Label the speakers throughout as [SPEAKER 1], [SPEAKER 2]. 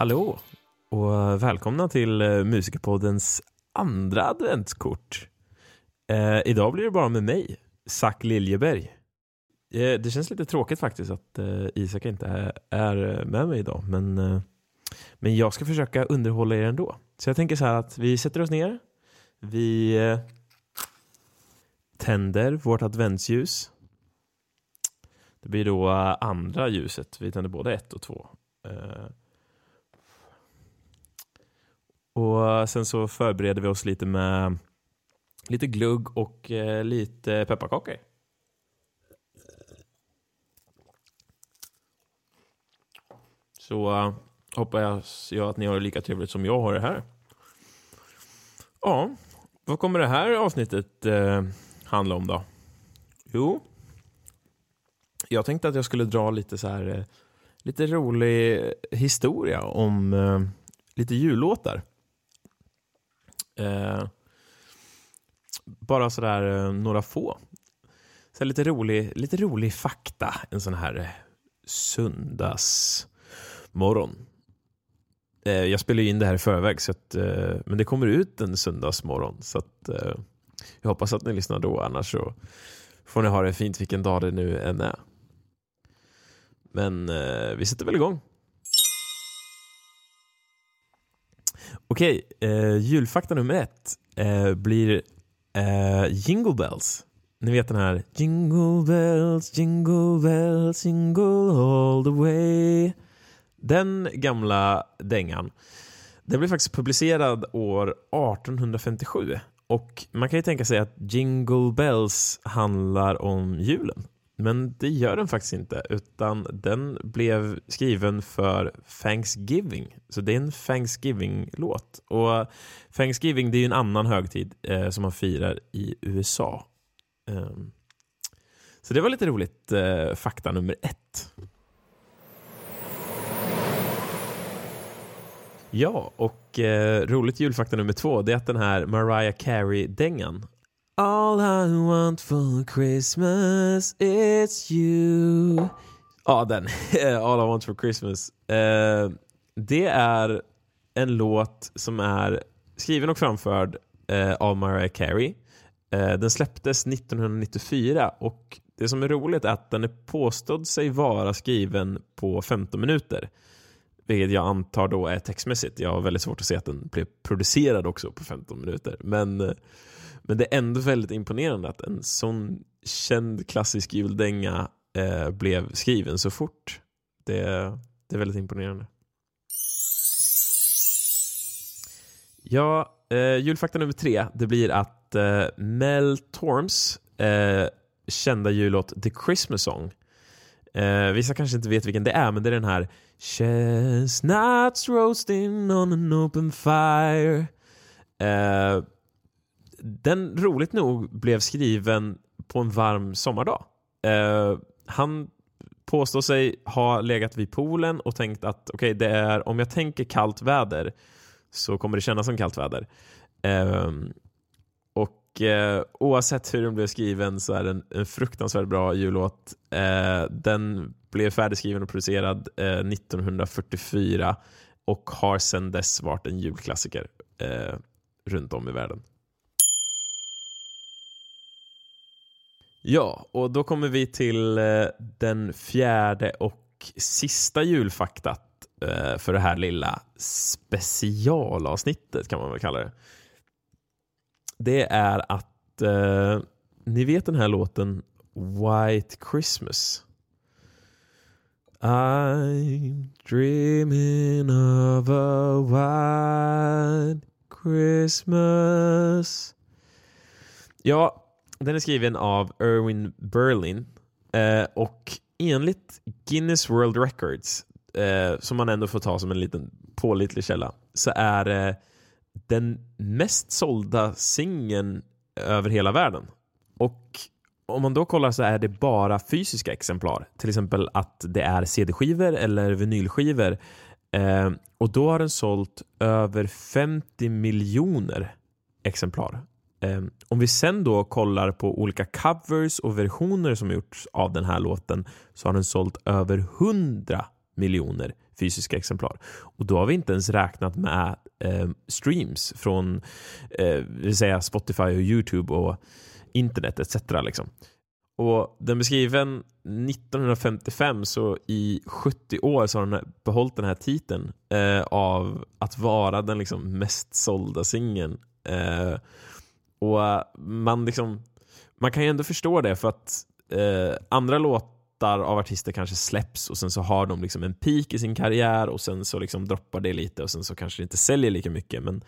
[SPEAKER 1] Hallå och välkomna till eh, Musikerpoddens andra adventskort. Eh, idag blir det bara med mig, Zack Liljeberg. Eh, det känns lite tråkigt faktiskt att eh, Isak inte är, är med mig idag, men, eh, men jag ska försöka underhålla er ändå. Så jag tänker så här att vi sätter oss ner, vi eh, tänder vårt adventsljus. Det blir då eh, andra ljuset, vi tänder både ett och två. Eh, och sen så förbereder vi oss lite med lite glugg och eh, lite pepparkakor. Så eh, hoppas jag att ni har det lika trevligt som jag har det här. Ja, vad kommer det här avsnittet eh, handla om då? Jo, jag tänkte att jag skulle dra lite så här lite rolig historia om lite jullåtar. Eh, bara sådär eh, några få. Så lite, rolig, lite rolig fakta en sån här eh, söndagsmorgon. Eh, jag spelar in det här i förväg, så att, eh, men det kommer ut en söndagsmorgon. Så att, eh, jag hoppas att ni lyssnar då, annars så får ni ha det fint vilken dag det nu än är. Men eh, vi sätter väl igång. Okej, eh, julfakta nummer ett eh, blir eh, Jingle Bells. Ni vet den här Jingle bells, jingle bells, jingle all the way. Den gamla dängan, den blev faktiskt publicerad år 1857. Och man kan ju tänka sig att Jingle Bells handlar om julen. Men det gör den faktiskt inte, utan den blev skriven för Thanksgiving. Så det är en Thanksgiving-låt. Och Thanksgiving det är ju en annan högtid eh, som man firar i USA. Um, ehm, så det var lite roligt, eh, fakta nummer ett. Ja, och eh, roligt julfakta nummer två det är att den här Mariah Carey-dängan All I want for Christmas is you. Ja, den. All I want for Christmas. Eh, det är en låt som är skriven och framförd eh, av Mariah Carey. Eh, den släpptes 1994 och det som är roligt är att den är påstådd sig vara skriven på 15 minuter. Vilket jag antar då är textmässigt. Jag har väldigt svårt att se att den blev producerad också på 15 minuter. Men eh, men det är ändå väldigt imponerande att en sån känd klassisk juldänga eh, blev skriven så fort. Det, det är väldigt imponerande. Ja, eh, julfakta nummer tre, det blir att eh, Mel Torms eh, kända jullåt The Christmas Song Eh, vissa kanske inte vet vilken det är, men det är den här Chestnuts roasting on an open fire. Eh, den roligt nog blev skriven på en varm sommardag. Eh, han påstår sig ha legat vid poolen och tänkt att okej, okay, det är om jag tänker kallt väder så kommer det kännas som kallt väder. Eh, och eh, oavsett hur den blev skriven så är den en fruktansvärt bra jullåt. Eh, den blev färdigskriven och producerad eh, 1944 och har sedan dess varit en julklassiker eh, runt om i världen. Ja, och då kommer vi till eh, den fjärde och sista julfaktat eh, för det här lilla specialavsnittet kan man väl kalla det. Det är att eh, ni vet den här låten White Christmas. I'm dreaming of a white Christmas. Ja, den är skriven av Erwin Berlin eh, och enligt Guinness World Records, eh, som man ändå får ta som en liten pålitlig källa, så är det eh, den mest sålda singeln över hela världen. Och om man då kollar så är det bara fysiska exemplar. Till exempel att det är CD-skivor eller vinylskivor. Eh, och då har den sålt över 50 miljoner exemplar. Ehm, om vi sen då kollar på olika covers och versioner som gjorts av den här låten så har den sålt över 100 miljoner fysiska exemplar. Och då har vi inte ens räknat med eh, streams från eh, vill säga Spotify och Youtube och internet etc. Liksom. Och den beskriven 1955 så i 70 år så har den behållit den här titeln eh, av att vara den liksom mest sålda singeln. Eh, och eh, man liksom man kan ju ändå förstå det för att eh, andra låtar av artister kanske släpps och sen så har de liksom en peak i sin karriär och sen så liksom droppar det lite och sen så kanske det inte säljer lika mycket. Men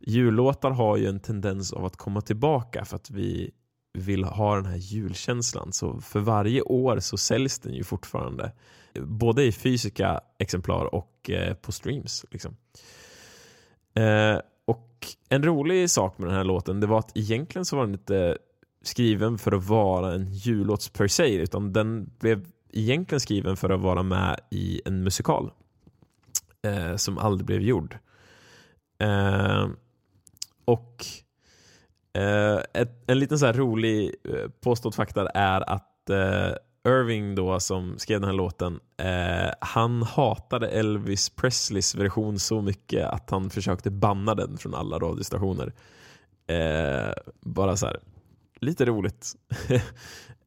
[SPEAKER 1] jullåtar har ju en tendens av att komma tillbaka för att vi vill ha den här julkänslan. Så för varje år så säljs den ju fortfarande. Både i fysiska exemplar och eh, på streams. Liksom. Eh, och En rolig sak med den här låten det var att egentligen så var den inte skriven för att vara en jullåt per se utan den blev egentligen skriven för att vara med i en musikal eh, som aldrig blev gjord. Eh, och eh, ett, en liten så rolig eh, påstådd fakta är att eh, Irving då som skrev den här låten, eh, han hatade Elvis Presleys version så mycket att han försökte banna den från alla radiostationer. Eh, bara så här, lite roligt.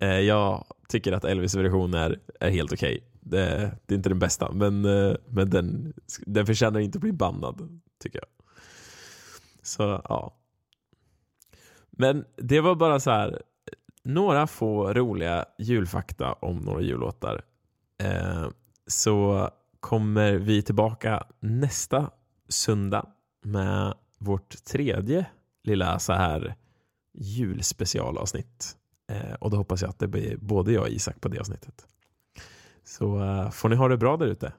[SPEAKER 1] Eh, jag tycker att Elvis version är, är helt okej. Okay. Det, det, är inte den bästa, men, eh, men den, den förtjänar inte att bli bannad, tycker jag. Så ja. Men det var bara så här, några få roliga julfakta om några jullåtar. Eh, så kommer vi tillbaka nästa söndag med vårt tredje lilla så här julspecialavsnitt. Eh, och då hoppas jag att det blir både jag och Isak på det avsnittet. Så eh, får ni ha det bra där ute.